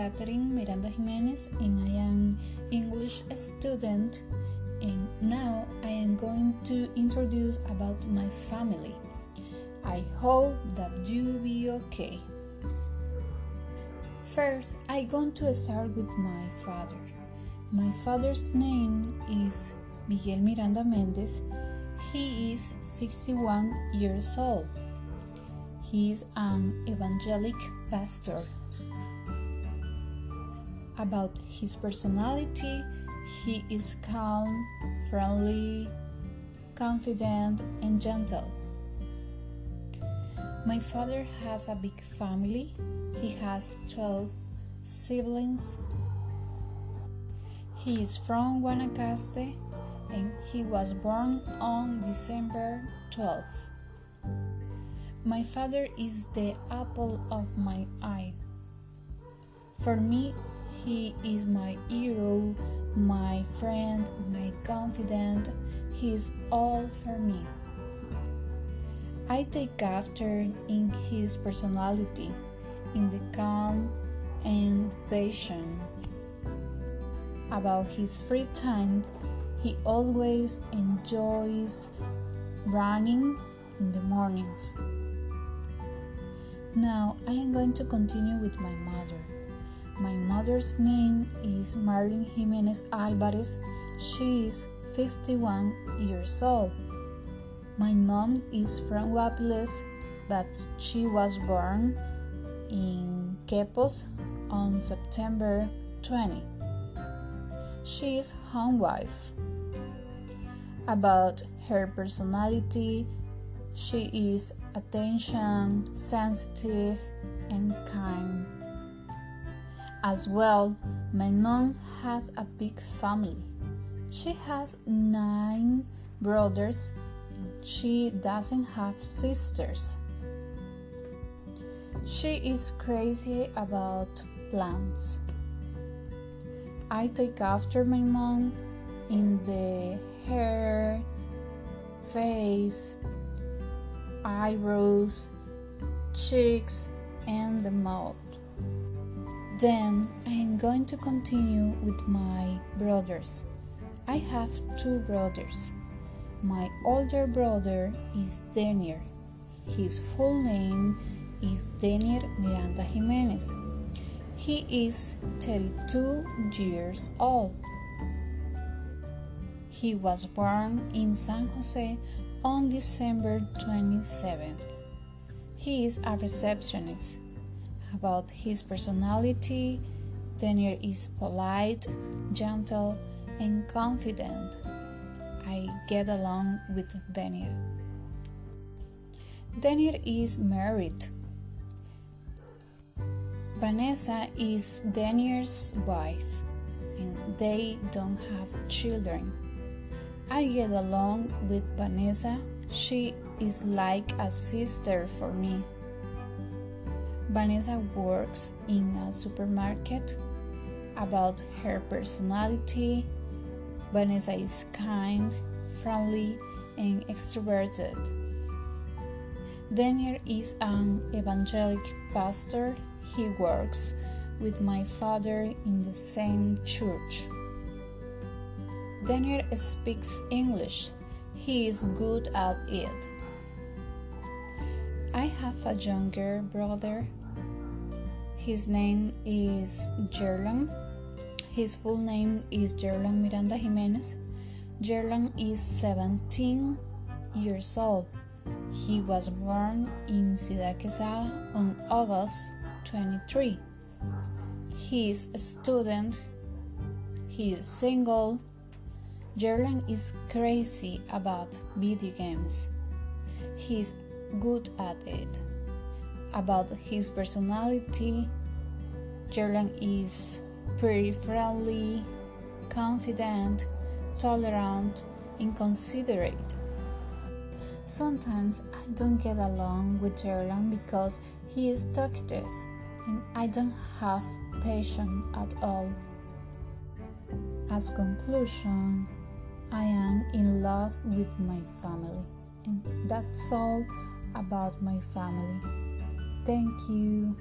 Catherine Miranda Jimenez and I am English student and now I am going to introduce about my family. I hope that you be okay. First, I going to start with my father. My father's name is Miguel Miranda Mendez. He is 61 years old. He is an evangelic pastor. About his personality, he is calm, friendly, confident, and gentle. My father has a big family. He has 12 siblings. He is from Guanacaste and he was born on December 12th. My father is the apple of my eye. For me, he is my hero, my friend, my confidant. He is all for me. I take after in his personality, in the calm and patience. About his free time, he always enjoys running in the mornings. Now I am going to continue with my mother. Mother's name is Marlene Jimenez Alvarez. She is 51 years old. My mom is from Guapiles, but she was born in Quepos on September 20. She is home wife. About her personality, she is attention, sensitive, and kind. As well, my mom has a big family. She has nine brothers. She doesn't have sisters. She is crazy about plants. I take after my mom in the hair, face, eyebrows, cheeks, and the mouth. Then I am going to continue with my brothers. I have two brothers. My older brother is Daniel. His full name is Daniel Miranda Jimenez. He is 32 years old. He was born in San Jose on December 27. He is a receptionist. About his personality, Daniel is polite, gentle, and confident. I get along with Daniel. Daniel is married. Vanessa is Daniel's wife, and they don't have children. I get along with Vanessa. She is like a sister for me. Vanessa works in a supermarket. About her personality, Vanessa is kind, friendly, and extroverted. Daniel is an evangelic pastor. He works with my father in the same church. Daniel speaks English. He is good at it. I have a younger brother. His name is Gerlon. His full name is Gerlon Miranda Jimenez. Gerlon is 17 years old. He was born in Ciudad Quesada on August 23. He is a student. He is single. Gerlon is crazy about video games. He's good at it. About his personality, Gerlon is pretty friendly, confident, tolerant, and considerate. Sometimes I don't get along with Gerlon because he is talkative and I don't have patience at all. As conclusion, I am in love with my family, and that's all about my family. Thank you.